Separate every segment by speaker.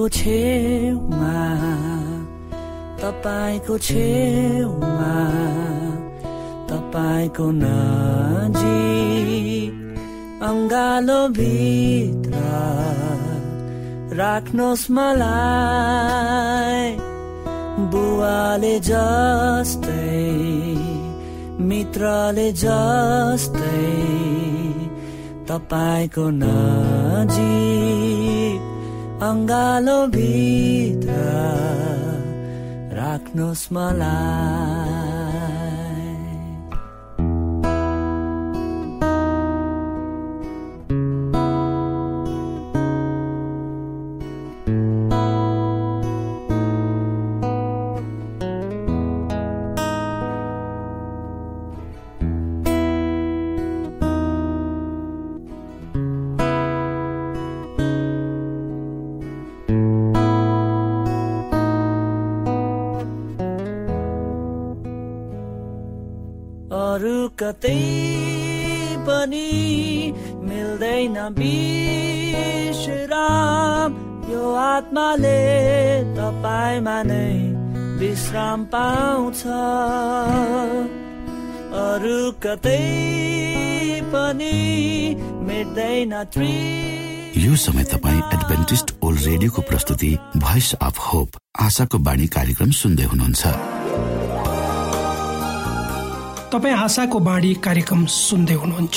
Speaker 1: तपाईँको छेउमा तपाईँको छेउमा तपाईँको नजिक अङ्गालो भित्र राख्नुहोस् मलाई। बुवाले जस्तै मित्रले जस्तै तपाईँको नजिक अङ्गालो भित्र राख्नुहोस् मलाई कतै पनि मिल्दैन विश्राम। यो आत्माले तपाईँमा नै विश्राम पाउँछ। अरू कतै पनि मिल्दैन
Speaker 2: यो समय तपाईँ एडभेन्टिस्ट ओल्ड रेडियोको प्रस्तुति भोइस अफ होप आशाको बाणी कार्यक्रम सुन्दै हुनुहुन्छ।
Speaker 3: तपाईँ आशाको बाणी कार्यक्रम सुन्दै हुनुहुन्छ।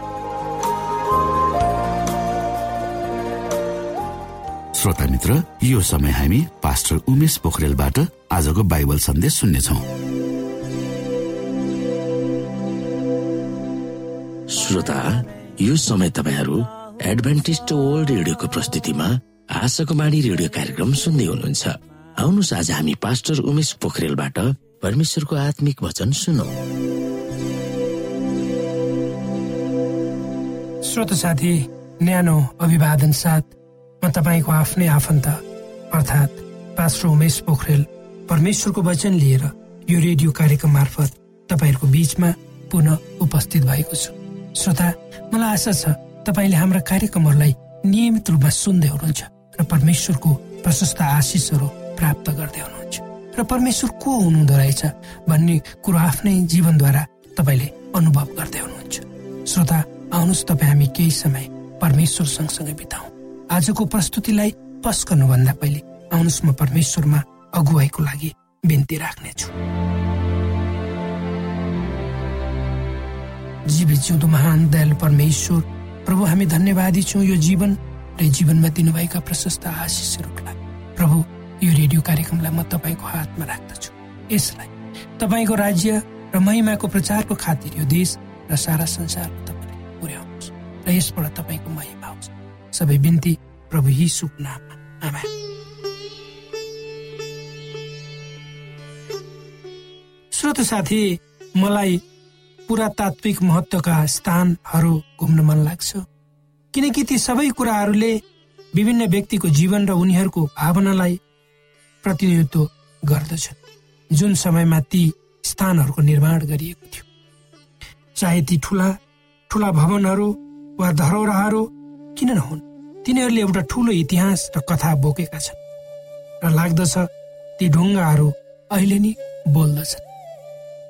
Speaker 2: श्रोता मित्र यो समय हामी पास्टर उमेश पोखरेलबाट आजको बाइबल सन्देश सुन्नेछौ।
Speaker 4: श्रोता यो समय तपाईँहरू एडभेन्टिस्ट वर्ल्ड रेडियोको प्रस्तुतिमा आशाको बाणी रेडियो कार्यक्रम सुन्दै हुनुहुन्छ। आउनुहोस् आज हामी पास्टर उमेश पोखरेलबाट परमेश्वरको आत्मिक वचन सुनौ।
Speaker 3: श्रोत साथी न्यानो अभिवादन साथ म तपाईँको आफ्नै आफन्त अर्थात् पास्टर उमेश पोखरेल। परमेश्वरको वचन लिएर यो रेडियो कार्यक्रम मार्फत तपाईँहरूको बिचमा पुनः उपस्थित भएको छु। श्रोता मलाई आशा छ तपाईँले हाम्रा कार्यक्रमहरूलाई नियमित रूपमा सुन्दै हुनुहुन्छ र परमेश्वरको प्रशस्त आशिषहरू प्राप्त गर्दै हुनुहुन्छ। र परमेश्वर को हुनुहुँदो रहेछ भन्ने कुरो आफ्नै जीवनद्वारा तपाईँले अनुभव गर्दै हुनुहुन्छ। श्रोता आउनुहोस् तपाईँ हामी केही समय परमेश्वर सँगसँगै बिताउँ। आजको प्रस्तुतिलाई पस गर्नुभन्दा पहिले आउनुहोस् म परमेश्वरमा अगुवाईको लागि बिन्ती राख्नेछु। जिउँदो महान दयालु परमेश्वर प्रभु हामी धन्यवादी छौँ यो जीवन र जीवनमा दिनुभएका प्रशस्त आशिषहरूका। प्रभु यो रेडियो कार्यक्रमलाई म तपाईँको हातमा राख्दछु। यसलाई तपाईँको राज्य र महिमाको प्रचारको खातिर यो देश र सारा संसारमा तपाईँले पुर्याउनुहोस् र यसबाट तपाईँको महिमा होस्। सबै बिन्ती प्रभु यी नाममा श्रोत साथी मलाई पुरातात्विक महत्वका स्थानहरू घुम्न मन लाग्छ किनकि ती सबै कुराहरूले विभिन्न व्यक्तिको जीवन र उनीहरूको भावनालाई प्रतिनिधित्व गर्दछ जुन समयमा ती स्थानहरूको निर्माण गरिएको थियो चाहे ती ठुला ठुला भवनहरू वा धरोहरहरू किन नहुन्? तिनीहरूले एउटा ठुलो इतिहास र कथा बोकेका छन्। र लाग्दछ ती ढुङ्गाहरू अहिले नि बोल्दछन्।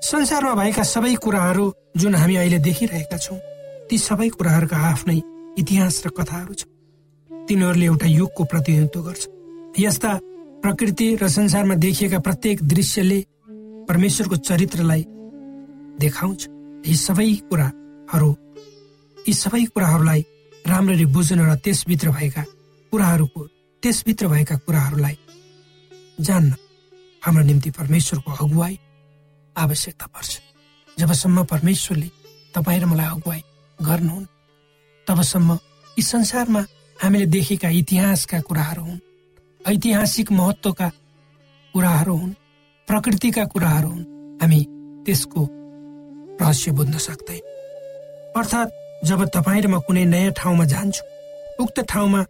Speaker 3: संसारमा भएका सबै कुराहरू जुन हामी अहिले देखिरहेका छौँ ती सबै कुराहरूका आफ्नै इतिहास र कथाहरू छन्। तिनीहरूले एउटा युगको प्रतिनिधित्व गर्छ। यस्ता प्रकृति र संसारमा देखिएका प्रत्येक दृश्यले परमेश्वरको चरित्रलाई देखाउँछ। यी सबै कुराहरू यी सबै कुराहरूलाई राम्ररी बुझ्न र त्यसभित्र भएका कुराहरूको त्यसभित्र भएका कुराहरूलाई जान्न हाम्रो निम्ति परमेश्वरको अगुवाई आवश्यकता पर्छ। जबसम्म परमेश्वरले तपाईँ र मलाई अगुवाई गर्नुहुन् तबसम्म यी संसारमा हामीले देखेका इतिहासका कुराहरू हुन् ऐतिहासिक महत्वका कुराहरू हुन् प्रकृतिका कुराहरू हुन् हामी त्यसको रहस्य बुझ्न सक्दैन। अर्थात् जब तपाईँ र म कुनै नयाँ ठाउँमा जान्छु उक्त ठाउँमा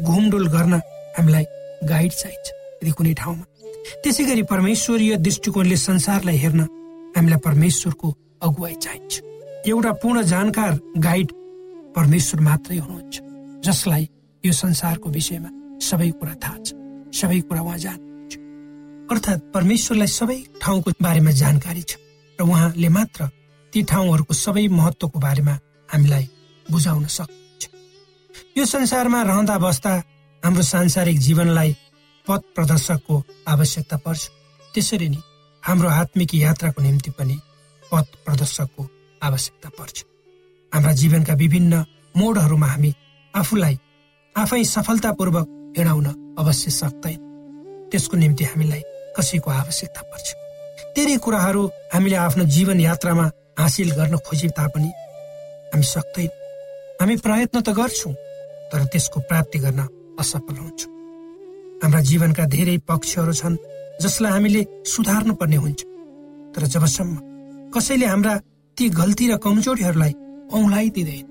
Speaker 3: घुमडुल गर्न हामीलाई गाइड चाहिन्छ। यदि कुनै ठाउँमा त्यसै गरी परमेश्वरीय दृष्टिकोणले संसारलाई हेर्न हामीलाई परमेश्वरको अगुवाई चाहिन्छ। एउटा पूर्ण जानकार गाइड परमेश्वर मात्रै हुनुहुन्छ जसलाई यो संसारको विषयमा सबै कुरा थाहा छ सबै कुरा उहाँ जान्नुहुन्छ। अर्थात् परमेश्वरलाई सबै ठाउँको बारेमा जानकारी छ र उहाँले मात्र ती ठाउँहरूको सबै महत्वको बारेमा हामीलाई बुझाउन सक्नुहुन्छ यो संसारमा रहँदा बस्दा हाम्रो सांसारिक जीवनलाई पथ प्रदर्शकको आवश्यकता पर्छ। त्यसरी नै हाम्रो आत्मिक यात्राको निम्ति पनि पथ प्रदर्शकको आवश्यकता पर्छ। हाम्रा जीवनका विभिन्न मोडहरूमा हामी आफूलाई आफै सफलतापूर्वक हिँडाउन अवश्य सक्दैन। त्यसको निम्ति हामीलाई कसैको आवश्यकता पर्छ। धेरै कुराहरू हामीले आफ्नो जीवन यात्रामा हासिल गर्न खोजे तापनि हामी सक्दैन हामी प्रयत्न त गर्छौँ तर त्यसको प्राप्ति गर्न असफल हुन्छौँ। हाम्रा जीवनका धेरै पक्षहरू छन् जसलाई हामीले सुधार्नु पर्ने हुन्छ। तर जबसम्म कसैले हाम्रा ती गल्ती र कमजोरीहरूलाई औँलाइदिँदैन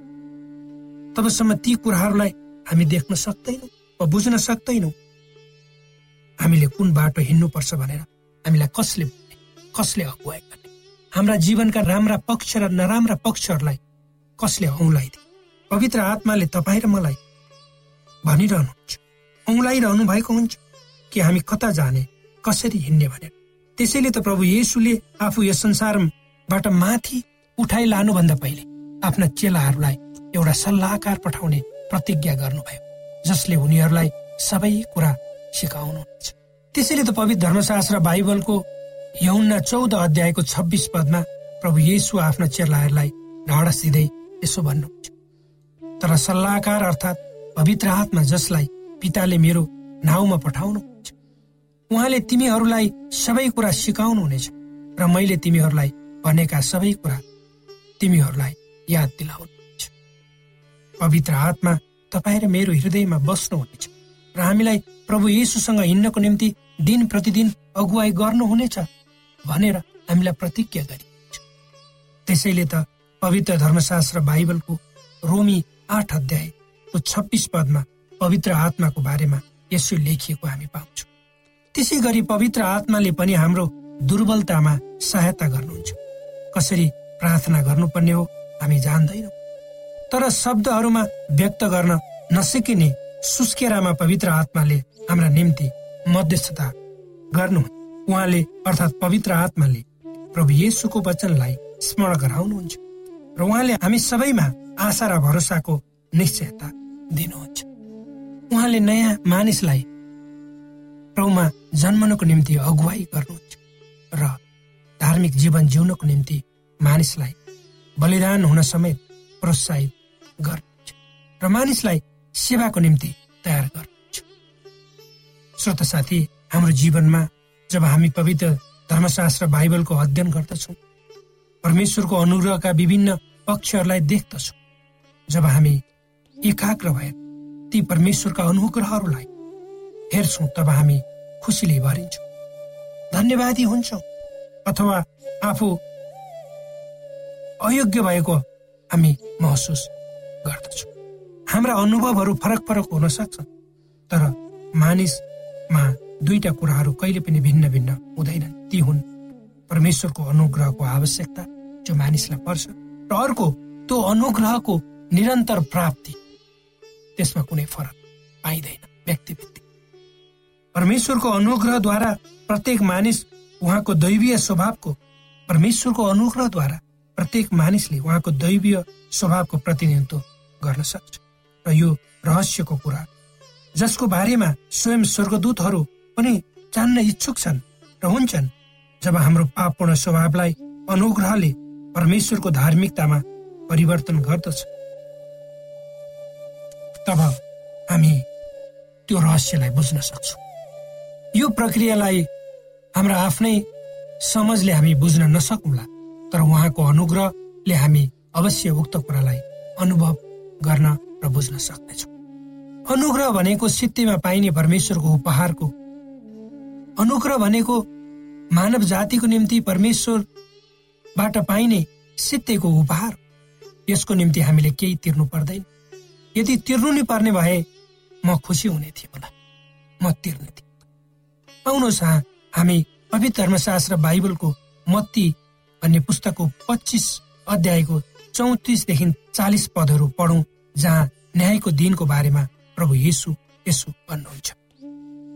Speaker 3: तबसम्म ती कुराहरूलाई हामी देख्न सक्दैनौँ वा बुझ्न सक्दैनौँ। हामीले कुन बाटो हिँड्नुपर्छ भनेर हामीलाई कसले कसले अगुवाई गर्ने? हाम्रा जीवनका राम्रा पक्ष र नराम्रा पक्षहरूलाई कसले औँलाइदिए पवित्र आत्माले तपाईँ र मलाई भनिरहनुहुन्छ। औँलाइरहनु भएको हुन्छ कि हामी कता जाने कसरी हिँड्ने भनेर। त्यसैले त प्रभु येसुले आफू यस संसारबाट माथि उठाइ लानुभन्दा पहिले आफ्ना चेलाहरूलाई एउटा सल्लाहकार पठाउने प्रतिज्ञा गर्नुभयो जसले उनीहरूलाई सबै कुरा सिकाउनुहुन्छ। त्यसैले त पवित्र धर्मशास्त्र बाइबलको यौना चौध अध्यायको छब्बिस पदमा प्रभु येसु आफ्ना चेलाहरूलाई ढाडस दिँदै यसो भन्नुहुन्छ तर सल्लाहकार अर्थात् पवित्र आत्मा जसलाई पिताले मेरो नाउँमा पठाउनुहुन्छ उहाँले तिमीहरूलाई सबै कुरा सिकाउनु हुनेछ र मैले तिमीहरूलाई भनेका सबै कुरा तिमीहरूलाई याद दिलाउनुहुन्छ। पवित्र आत्मा तपाईँ र मेरो हृदयमा बस्नुहुनेछ र हामीलाई प्रभु येसुसँग हिँड्नको निम्ति दिन प्रतिदिन अगुवाई गर्नुहुनेछ भनेर हामीलाई प्रतिज्ञा गरिन्छ। त्यसैले त पवित्र धर्मशास्त्र बाइबलको रोमी आठ अध्यायको छब्बिस पदमा पवित्र आत्माको बारेमा यसो लेखिएको हामी पाउँछौँ। त्यसै गरी पवित्र आत्माले पनि हाम्रो दुर्बलतामा सहायता गर्नुहुन्छ। कसरी प्रार्थना गर्नुपर्ने हो हामी जान्दैनौँ। तर शब्दहरूमा व्यक्त गर्न नसकिने सुस्केरामा पवित्र आत्माले हाम्रा निम्ति मध्यस्थता गर्नु उहाँले अर्थात् पवित्र आत्माले प्रभु येसुको वचनलाई स्मरण गराउनुहुन्छ। र उहाँले हामी सबैमा आशा र भरोसाको निश्चयता दिनुहुन्छ। उहाँले नयाँ मानिसलाई प्रभुमा जन्मनुको निम्ति अगुवाई गर्नुहुन्छ र धार्मिक जीवन जिउनको निम्ति मानिसलाई बलिदान हुन समेत प्रोत्साहित गर्नुहुन्छ र मानिसलाई सेवाको निम्ति तयार गर्नुहुन्छ। श्रोत साथी हाम्रो जीवनमा जब हामी पवित्र धर्मशास्त्र बाइबलको अध्ययन गर्दछौँ परमेश्वरको अनुग्रहका विभिन्न पक्षहरूलाई देख्दछौँ। जब हामी एकाग्र भएर ती परमेश्वरका अनुग्रहहरूलाई हेर्छौँ तब हामी खुसीले भरिन्छौँ। धन्यवादी हुन्छौँ अथवा आफू अयोग्य भएको हामी महसुस गर्दछौँ। हाम्रा अनुभवहरू फरक फरक हुन सक्छन् तर मानिसमा दुईटा कुराहरू कहिले पनि भिन्न भिन्न हुँदैनन्। ती हुन् परमेश्वरको अनुग्रहको आवश्यकता जो मानिसलाई पर्छ र अर्को त्यो अनुग्रहको निरन्तर प्राप्ति। त्यसमा कुनै फरक पाइँदैन व्यक्ति परमेश्वरको अनुग्रहद्वारा प्रत्येक मानिस उहाँको दैवीय स्वभावको परमेश्वरको अनुग्रहद्वारा प्रत्येक मानिसले उहाँको दैवीय स्वभावको प्रतिनिधित्व गर्न सक्छ। र यो रहस्यको कुरा जसको बारेमा स्वयं स्वर्गदूतहरू पनि जान्न इच्छुक छन् र हुन्छन् जब हाम्रो पापपूर्ण स्वभावलाई अनुग्रहले परमेश्वरको धार्मिकतामा परिवर्तन गर्दछ। तब हामी त्यो रहस्यलाई बुझ्न सक्छौँ। यो प्रक्रियालाई हाम्रो आफ्नै समझले हामी बुझ्न नसकौँला तर उहाँको अनुग्रहले हामी अवश्य उक्त कुरालाई अनुभव गर्न र बुझ्न सक्नेछौँ। अनुग्रह भनेको सित्तैमा पाइने परमेश्वरको उपहारको अनुग्रह भनेको मानव जातिको निम्ति परमेश्वरबाट पाइने सित्तैको उपहार। यसको निम्ति हामीले केही तिर्नु पर्दैन। यदि तिर्नु नै पर्ने भए म खुसी हुने थिएँ होला। म तिर्ने थिएँ। आउनुहोस् हामी पवित्र धर्मशास्त्र बाइबलको मत्ती भन्ने पुस्तकको पच्चिस अध्यायको चौतिसदेखि चालिस पदहरू पढौँ जहाँ न्यायको दिनको बारेमा प्रभु येसु यसो भन्नुहुन्छ।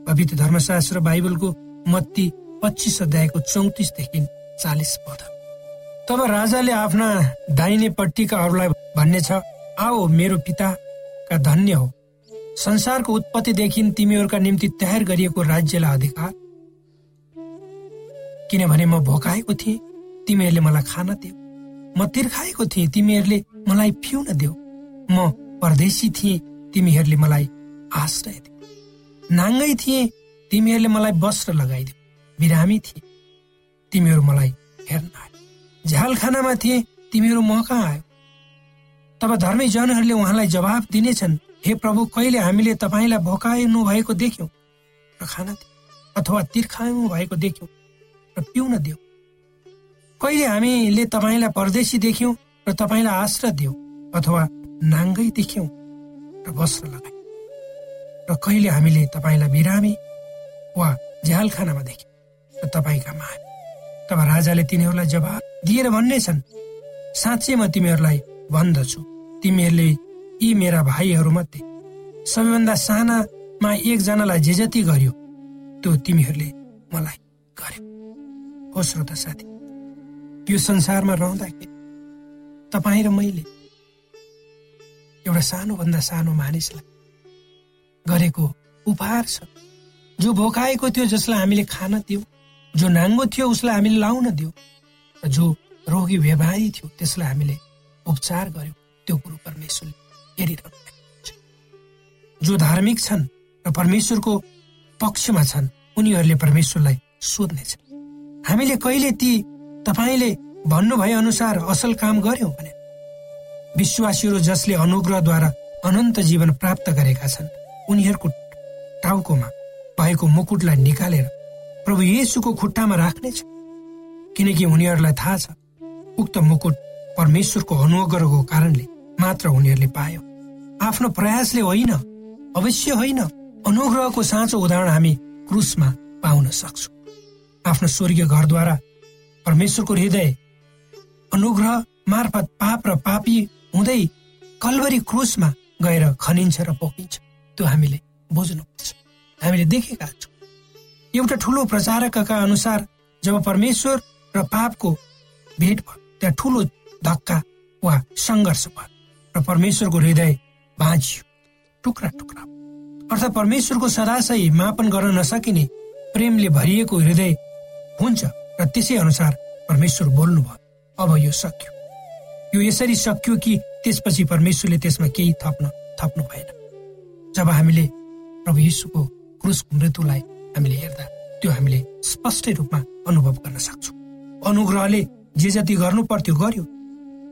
Speaker 3: पवित्र धर्मशास्त्र बाइबलको मत्ती पच्चिस अध्यायको चौतिसदेखि चालिस पद तब राजाले आफ्ना दाहिने पट्टिका अरूलाई भन्ने छ आओ मेरो पिताका धन्य हो। संसारको उत्पत्तिदेखि तिमीहरूका निम्ति तयार गरिएको राज्यलाई अधिकार। किनभने म भोकाएको थिएँ तिमीहरूले मलाई खान देऊ म तिर्खाएको थिएँ तिमीहरूले मलाई पिउन देऊ म परदेशी थिएँ तिमीहरूले मलाई आश्रय दियो। नाङ्गै थिए तिमीहरूले मलाई वस्त्र लगाइदियो। बिरामी थिए तिमीहरू मलाई हेर्न आयो झ्यालखानामा थिए तिमीहरू म कहाँ आयो तब धर्मी जनहरूले उहाँलाई जवाब दिनेछन् हे प्रभु कहिले हामीले तपाईँलाई भोकाइनु भएको देख्यौँ र खाना अथवा तिर्खाउनु भएको देख्यौँ र पिउन दियो? कहिले हामीले तपाईँलाई परदेशी देख्यौँ र तपाईँलाई आश्रय दियो अथवा नाङ्गै देख्यौँ र वस्त्र लगायौँ? र कहिले हामीले तपाईँलाई बिरामी वा झ्यालखानामा देख्यौँ र तपाईँ कहाँ आयो तब राजाले तिनीहरूलाई जवाब दिएर भन्ने छन् साँच्चै म तिमीहरूलाई भन्दछु। तिमीहरूले यी मेरा भाइहरू मध्ये सबैभन्दा सानामा एकजनालाई जे जति गर्यो त्यो तिमीहरूले मलाई गर्यो। हो श्रोता साथी यो संसारमा रहँदाखेरि तपाईँ र मैले एउटा सानोभन्दा सानो मानिसलाई गरेको उपहार छ। जो भोकाएको थियो जसलाई हामीले खान दियो जो नाङ्गो थियो उसलाई हामीले लाउन दियो। र जो रोगी व्यवहारी थियो त्यसलाई हामीले उपचार गर्यो। त्यो कुरो परमेश्वरले हेरिरहनु जो धार्मिक छन् र परमेश्वरको पक्षमा छन् उनीहरूले परमेश्वरलाई सोध्नेछन् हामीले कहिले ती तपाईँले भन्नुभए अनुसार असल काम गर्यौँ भने? विश्वासीहरू जसले अनुग्रहद्वारा अनन्त जीवन प्राप्त गरेका छन् उनीहरूको टाउकोमा भएको मुकुटलाई निकालेर प्रभु येसुको खुट्टामा राख्नेछ किनकि उनीहरूलाई थाहा छ उक्त मुकुट परमेश्वरको अनुग्रहको कारणले मात्र उनीहरूले पायो। आफ्नो प्रयासले होइन अवश्य होइन अनुग्रहको साँचो उदाहरण हामी क्रुसमा पाउन सक्छौँ। आफ्नो स्वर्गीय घरद्वारा परमेश्वरको हृदय अनुग्रह मार्फत पाप र पापी हुँदै कलवरी क्रुसमा गएर खनिन्छ र पोखिन्छ। त्यो हामीले बुझ्नुपर्छ। हामीले देखेका छौँ। एउटा ठुलो प्रचारकका अनुसार जब परमेश्वर र पापको भेट भयो त्यहाँ ठुलो धक्का वा सङ्घर्ष भयो र परमेश्वरको हृदय भाँचियो टुक्रा टुक्रा। अर्थात् परमेश्वरको सदाशय मापन गर्न नसकिने प्रेमले भरिएको हृदय हुन्छ र त्यसै अनुसार परमेश्वर बोल्नुभयो अब यो सक्यो। यो यसरी सकियो कि त्यसपछि परमेश्वरले त्यसमा केही थप्न थप्नु भएन। जब हामीले प्रभु यीशुको क्रुसको मृत्युलाई हामीले हेर्दा त्यो हामीले स्पष्ट रूपमा अनुभव गर्न सक्छौँ। अनुग्रहले जे जति गर्नु पर्थ्यो गर्यो।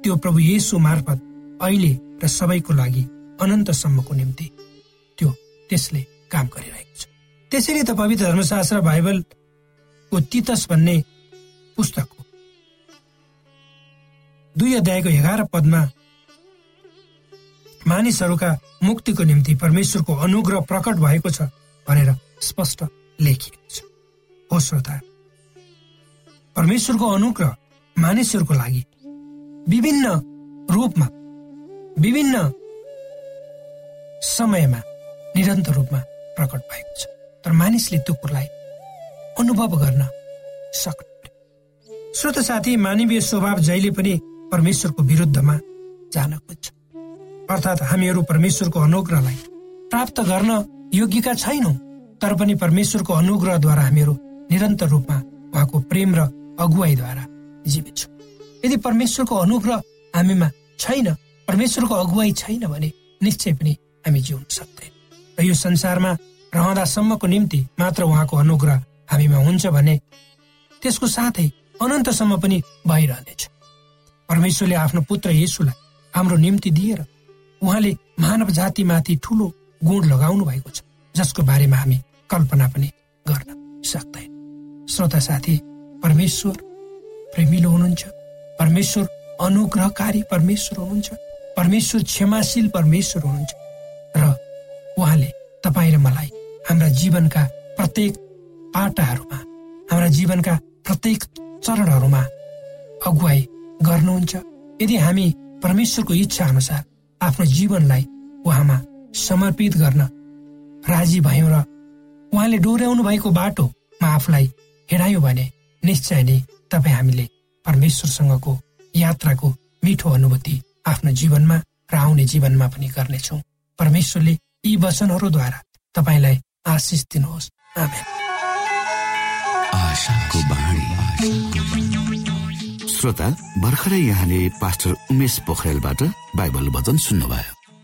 Speaker 3: त्यो प्रभु येसु मार्फत अहिले र सबैको लागि अनन्तसम्मको निम्ति त्यो त्यसले काम गरिरहेको छ। त्यसैले त पवित्र धर्मशास्त्र बाइबलको तितस भन्ने पुस्तक हो। दुई अध्यायको एघार पदमा मानिसहरूका मुक्तिको निम्ति परमेश्वरको अनुग्रह प्रकट भएको छ भनेर स्पष्ट लेखिएको छ। हो श्रोता परमेश्वरको अनुग्रह मानिसहरूको लागि विभिन्न रूपमा विभिन्न समयमा निरन्तर रूपमा प्रकट भएको छ। तर मानिसले त्यो कुरालाई अनुभव गर्न सक्नु श्रोत साथी मानवीय स्वभाव जहिले पनि परमेश्वरको विरुद्धमा जान खोज्छ अर्थात् हामीहरू परमेश्वरको अनुग्रहलाई प्राप्त गर्न योग्यका छैनौँ। तर पनि परमेश्वरको अनुग्रहद्वारा हामीहरू निरन्तर रूपमा उहाँको प्रेम र अगुवाईद्वारा जीवित छौँ। यदि परमेश्वरको अनुग्रह हामीमा छैन परमेश्वरको अगुवाई छैन भने निश्चय पनि हामी जिउन सक्दैन। र यो संसारमा रहँदासम्मको निम्ति मात्र उहाँको अनुग्रह हामीमा हुन्छ भने त्यसको साथै अनन्तसम्म पनि भइरहनेछ। परमेश्वरले आफ्नो पुत्र येसुलाई हाम्रो निम्ति दिएर उहाँले मानव जातिमाथि ठुलो गुण लगाउनु भएको छ। जसको बारेमा हामी कल्पना पनि गर्न सक्दैन। श्रोता साथी परमेश्वर प्रेमिलो हुनुहुन्छ परमेश्वर अनुग्रहकारी परमेश्वर हुनुहुन्छ परमेश्वर क्षमाशील परमेश्वर हुनुहुन्छ र उहाँले तपाईँ र मलाई हाम्रा जीवनका प्रत्येक पाटाहरूमा हाम्रा जीवनका प्रत्येक चरणहरूमा अगुवाई गर्नुहुन्छ। यदि हामी परमेश्वरको इच्छा अनुसार आफ्नो जीवनलाई उहाँमा समर्पित गर्न राजी भयौँ र उहाँले डोर्याउनु भएको बाटोमा आफूलाई हिँडायौँ भने निश्चय नै तपाईँ हामीले परमेश्वरसँगको यात्राको मिठो अनुभूति आफ्नो जीवनमा र आउने जीवनमा पनि गर्नेछौँ। परमेश्वरले यी वचनहरूद्वारा तपाईँलाई आशिष दिनुहोस्।
Speaker 2: श्रोता भर्खरै यहाँले पास्टर उमेश पोखरेलबाट बाइबल वचन सुन्नुभयो।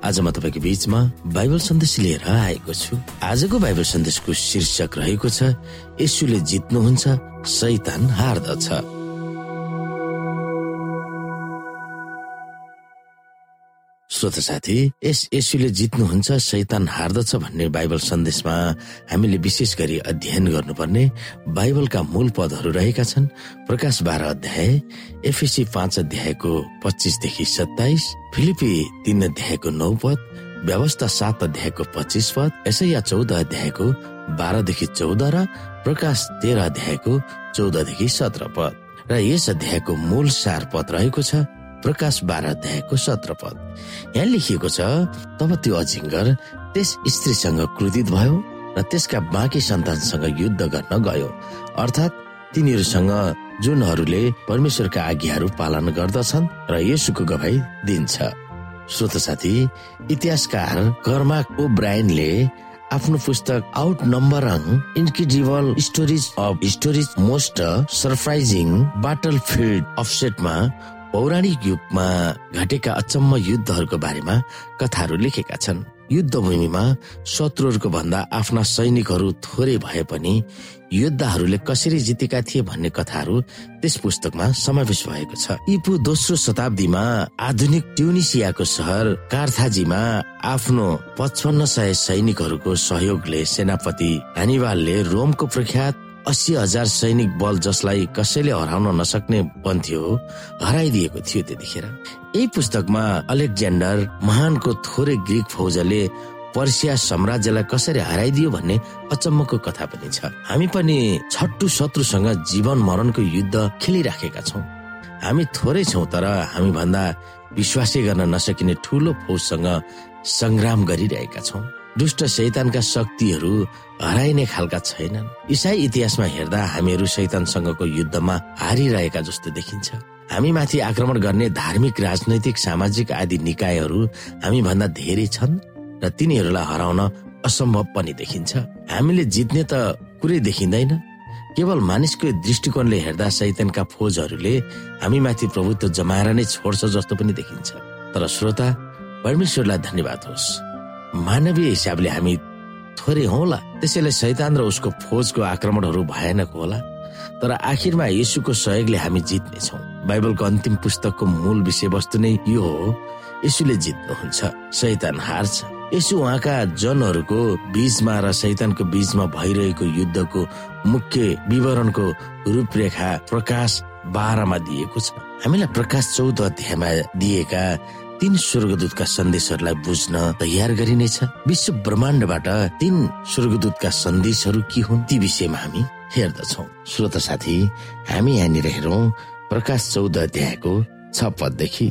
Speaker 4: आज म तपाईँको बिचमा बाइबल सन्देश लिएर आएको छु। आजको बाइबल सन्देशको शीर्षक रहेको छ यसुले जित्नुहुन्छ सैतान हार्दछ। श्रोत साथी यस यसुले जित्नुहुन्छ सैतान हार्दछ भन्ने बाइबल सन्देशमा हामीले विशेष गरी अध्ययन गर्नुपर्ने बाइबलका मूल पदहरू रहेका छन्। प्रकाश बाह्र अध्याय एफएसी पाँच अध्यायको पच्चिसदेखि सत्ताइस फिलिपी तीन अध्यायको नौ पद व्यवस्था सात अध्यायको पच्चिस पद यसैया चौध अध्यायको बाह्रदेखि चौध र प्रकाश तेह्र अध्यायको चौधदेखि सत्र पद। र यस अध्यायको मूल सार पद रहेको छ प्रकाश बाह्र अध्यायको सत्र पद यहाँ लेखिएको छ तब त्यो अजिङ्गर त्यस स्त्रीसँग क्रोधित भयो र त्यसका बाँकी सन्तानसँग युद्ध गर्न गयो। अर्थात् तिनीहरूसँग जुनहरूले परमेश्वरका आज्ञाहरू पालन गर्दछन् र यसुको गवाई दिन्छ। श्रोत साथी इतिहासकार कर्मा ब्रायनले आफ्नो पुस्तक out numbered incredible stories of stories most surprising battle field अफसेटमा पौराणिक युगमा घटेका अचम्म युद्धहरूको बारेमा कथाहरू लेखेका छन्। युद्ध भूमिमा शत्रुहरूको भन्दा आफ्ना सैनिकहरू थोरै भए पनि योद्धाहरूले कसरी जितेका थिए भन्ने कथाहरू त्यस पुस्तकमा समावेश भएको छ। इपु दोस्रो शताब्दीमा आधुनिक ट्युनिसियाको सहर कार्थाजीमा आफ्नो पचपन्न सय सैनिकहरूको सहयोगले सेनापति हेनिवालले रोमको प्रख्यात अस्सी हजार सैनिक बल जसलाई कसैले हराउन नसक्ने बन्थ्यो हराइदिएको थियो त्यतिखेर। यही पुस्तकमा अलेक्जेन्डर महानको थोरै ग्रिक फौजले पर्सिया साम्राज्यलाई कसरी हराइदियो भन्ने अचम्मको कथा पनि छ। हामी पनि छट्टु शत्रुसँग जीवन मरणको युद्ध खेलिराखेका छौँ। हामी थोरै छौँ तर हामी भन्दा विश्वासै गर्न नसकिने ठुलो फौजसँग संग्राम गरिरहेका छौँ। दुष्ट शैतानका शक्तिहरू हराइने खालका छैनन्। इसाई इतिहासमा हेर्दा हामीहरू शैतानसँगको युद्धमा हारिरहेका जस्तो देखिन्छ। हामी माथि आक्रमण गर्ने धार्मिक राजनैतिक सामाजिक आदि निकायहरू हामी भन्दा धेरै छन् र तिनीहरूलाई हराउन असम्भव पनि देखिन्छ। हामीले जित्ने त कुरै देखिँदैन। केवल मानिसको दृष्टिकोणले हेर्दा सैतनका फौजहरूले हामी माथि प्रभुत्व जमाएर नै छोड्छ जस्तो पनि देखिन्छ। तर श्रोता परमेश्वरलाई धन्यवाद होस्। मानवीय हिसाबले हामी थोरै होला। त्यसैले शैतान र उसको फौजको आक्रमणहरू भयानक होला। तर आखिरमा यसुको सहयोगले हामी जित्नेछौँ। बाइबलको अन्तिम पुस्तकको मूल विषयवस्तु नै यो हो यसुले जित्नुहुन्छ शैतान हार्छ। यसो उहाँका जनहरूको बीचमा र शैतानको बीचमा भइरहेको युद्धको मुख्य विवरणको रूपरेखा प्रकाश बाह्रमा दिएको छ। हामीलाई प्रकाश चौध अध्यायमा दिएका तीन स्वर्गदूतका सन्देशहरूलाई बुझ्न तयार गरिनेछ। विश्व ब्रह्माण्डबाट तीन स्वर्गदूतका सन्देशहरू के हुन् ती विषयमा हामी हेर्दछौ। श्रोत साथी हामी यहाँनिर हेरौँ प्रकाश चौध अध्यायको छ पददेखि।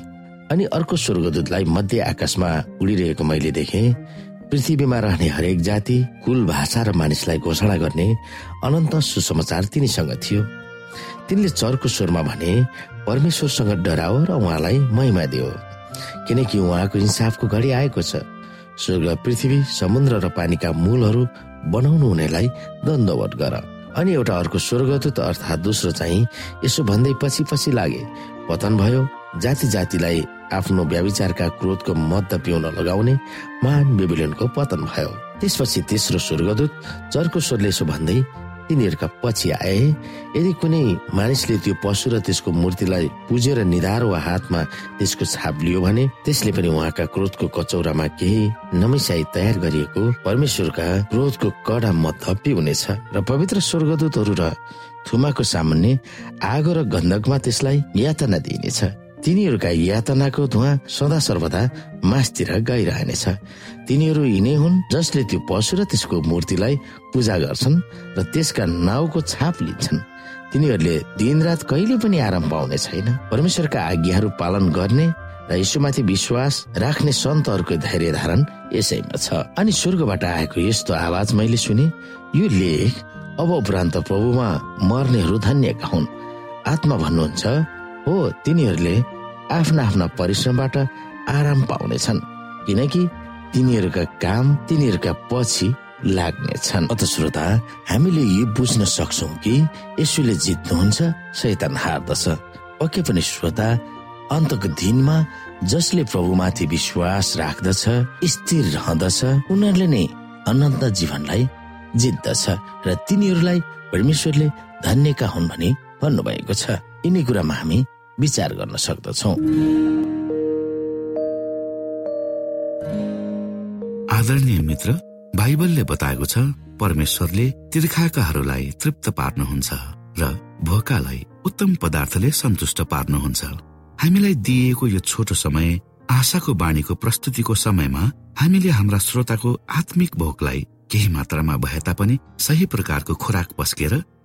Speaker 4: अनि अर्को स्वर्गदूतलाई मध्य आकाशमा उडिरहेको मैले देखेँ। पृथ्वीमा रहने हरेक जाति कुल भाषा र मानिसलाई घोषणा गर्ने अनन्त सुसमाचार तिनीसँग थियो। तिनले चर्को स्वरमा भने परमेश्वरसँग डराओ र उहाँलाई महिमा दियो। किनकि उहाँको इन्साफको घडी आएको छ। स्वर्ग पृथ्वी समुद्र र पानीका मूलहरू बनाउनु हुनेलाई दण्डवट गर। अनि एउटा अर्को स्वर्गदूत अर्थात् दोस्रो चाहिँ यसो भन्दै पछि पछि लागे पतन भयो जाति जातिलाई आफ्नो व्याविचारका क्रोधको मद्द पिउन लगाउने महान बेबिलोनको पतन भयो। त्यसपछि तेस्रो स्वर्गदूत चर्को स्वरले यसो भन्दै तिनीहरूका पछि आए। यदि कुनै मानिसले त्यो पशु र त्यसको मूर्तिलाई पुजेर निधार वा हातमा त्यसको छाप लियो भने त्यसले पनि उहाँका क्रोधको कचौरामा केही नमिसाई तयार गरिएको परमेश्वरका क्रोधको कडा मत पिउनेछ र पवित्र स्वर्गदूतहरू र थुमाको सामान्य आगो र गन्धकमा त्यसलाई यातना दिइनेछ। तिनीहरूका यातनाको धुवा सदा सर्वदा मासतिर गइरहनेछ। तिनीहरू यिनै हुन् जसले त्यो पशु र त्यसको मूर्तिलाई पूजा गर्छन् र त्यसका नाउँको छाप लिन्छन्। तिनीहरूले दिनरात कहिले पनि आराम पाउने छैन। परमेश्वरका आज्ञाहरू पालन गर्ने र यसोमाथि विश्वास राख्ने सन्तहरूको धैर्य धारण यसैमा छ। अनि स्वर्गबाट आएको यस्तो आवाज मैले सुने यो लेख अब उपरान्त प्रभुमा मर्नेहरू धन्यका हुन्। आत्मा भन्नुहुन्छ हो तिनीहरूले आफ्ना आफ्ना परिश्रमबाट आराम पाउनेछन् किनकि तिनीहरूका काम तिनीहरूका पछि लाग्नेछन्। अत श्रोता हामीले यो बुझ्न सक्छौ कि यसुले जित्नुहुन्छ शैतान हार्दछ। पक्कै पनि श्रोता अन्तको दिनमा जसले प्रभुमाथि विश्वास राख्दछ स्थिर रहँदछ उनीहरूले नै अनन्त जीवनलाई जित्दछ र तिनीहरूलाई परमेश्वरले धन्यका हुन् भनी भन्नुभएको छ। यिनी कुरामा हामी विचार गर्न सक्दछौ।
Speaker 2: आदरणीय मित्र बाइबलले बताएको छ परमेश्वरले तीर्खाकाहरूलाई तृप्त पार्नुहुन्छ र भोकालाई उत्तम पदार्थले सन्तुष्ट पार्नुहुन्छ। हामीलाई दिइएको यो छोटो समय आशाको बाणीको प्रस्तुतिको समयमा हामीले हाम्रा श्रोताको आत्मिक भोकलाई केही मात्रामा भए तापनि सही प्रकारको खोराक पस्केर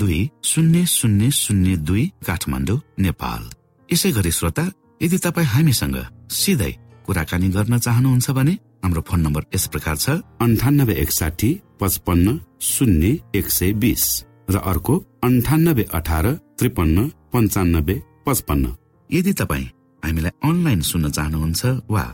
Speaker 2: दुई शून्य शून्य शून्य दुई काठमाडौँ नेपाल। यसै गरी श्रोता यदि तपाईँ हामीसँग सिधै कुराकानी गर्न चाहनुहुन्छ भने हाम्रो फोन नम्बर यस प्रकार छ अन्ठानब्बे एकसाठी पचपन्न शून्य एक सय बिस र अर्को अन्ठानब्बे अठार त्रिपन्न पञ्चानब्बे पचपन्न। यदि तपाईँ हामीलाई अनलाइन सुन्न चाहनुहुन्छ वा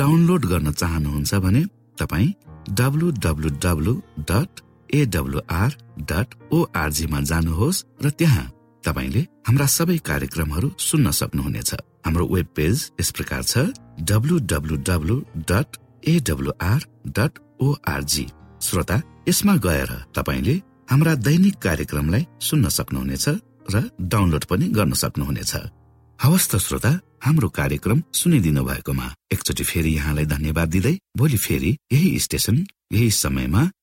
Speaker 2: डाउनलोड गर्न चाहनुहुन्छ भने तपाईँ W W W dot AWR dot ओआरजीमा जानुहोस् र त्यहाँ तपाईँले हाम्रा सबै कार्यक्रमहरू सुन्न सक्नुहुनेछ। हाम्रो वेब पेज यस प्रकार छ W dot AWR dot ORG श्रोता यसमा गएर तपाईँले हाम्रा दैनिक कार्यक्रमलाई सुन्न सक्नुहुनेछ र डाउनलोड पनि गर्न सक्नुहुनेछ। हवस् त श्रोता हाम्रो कार्यक्रम सुनिदिनु भएकोमा एकचोटि फेरि यहाँलाई धन्यवाद दिँदै भोलि फेरि यही स्टेशन यही समयमा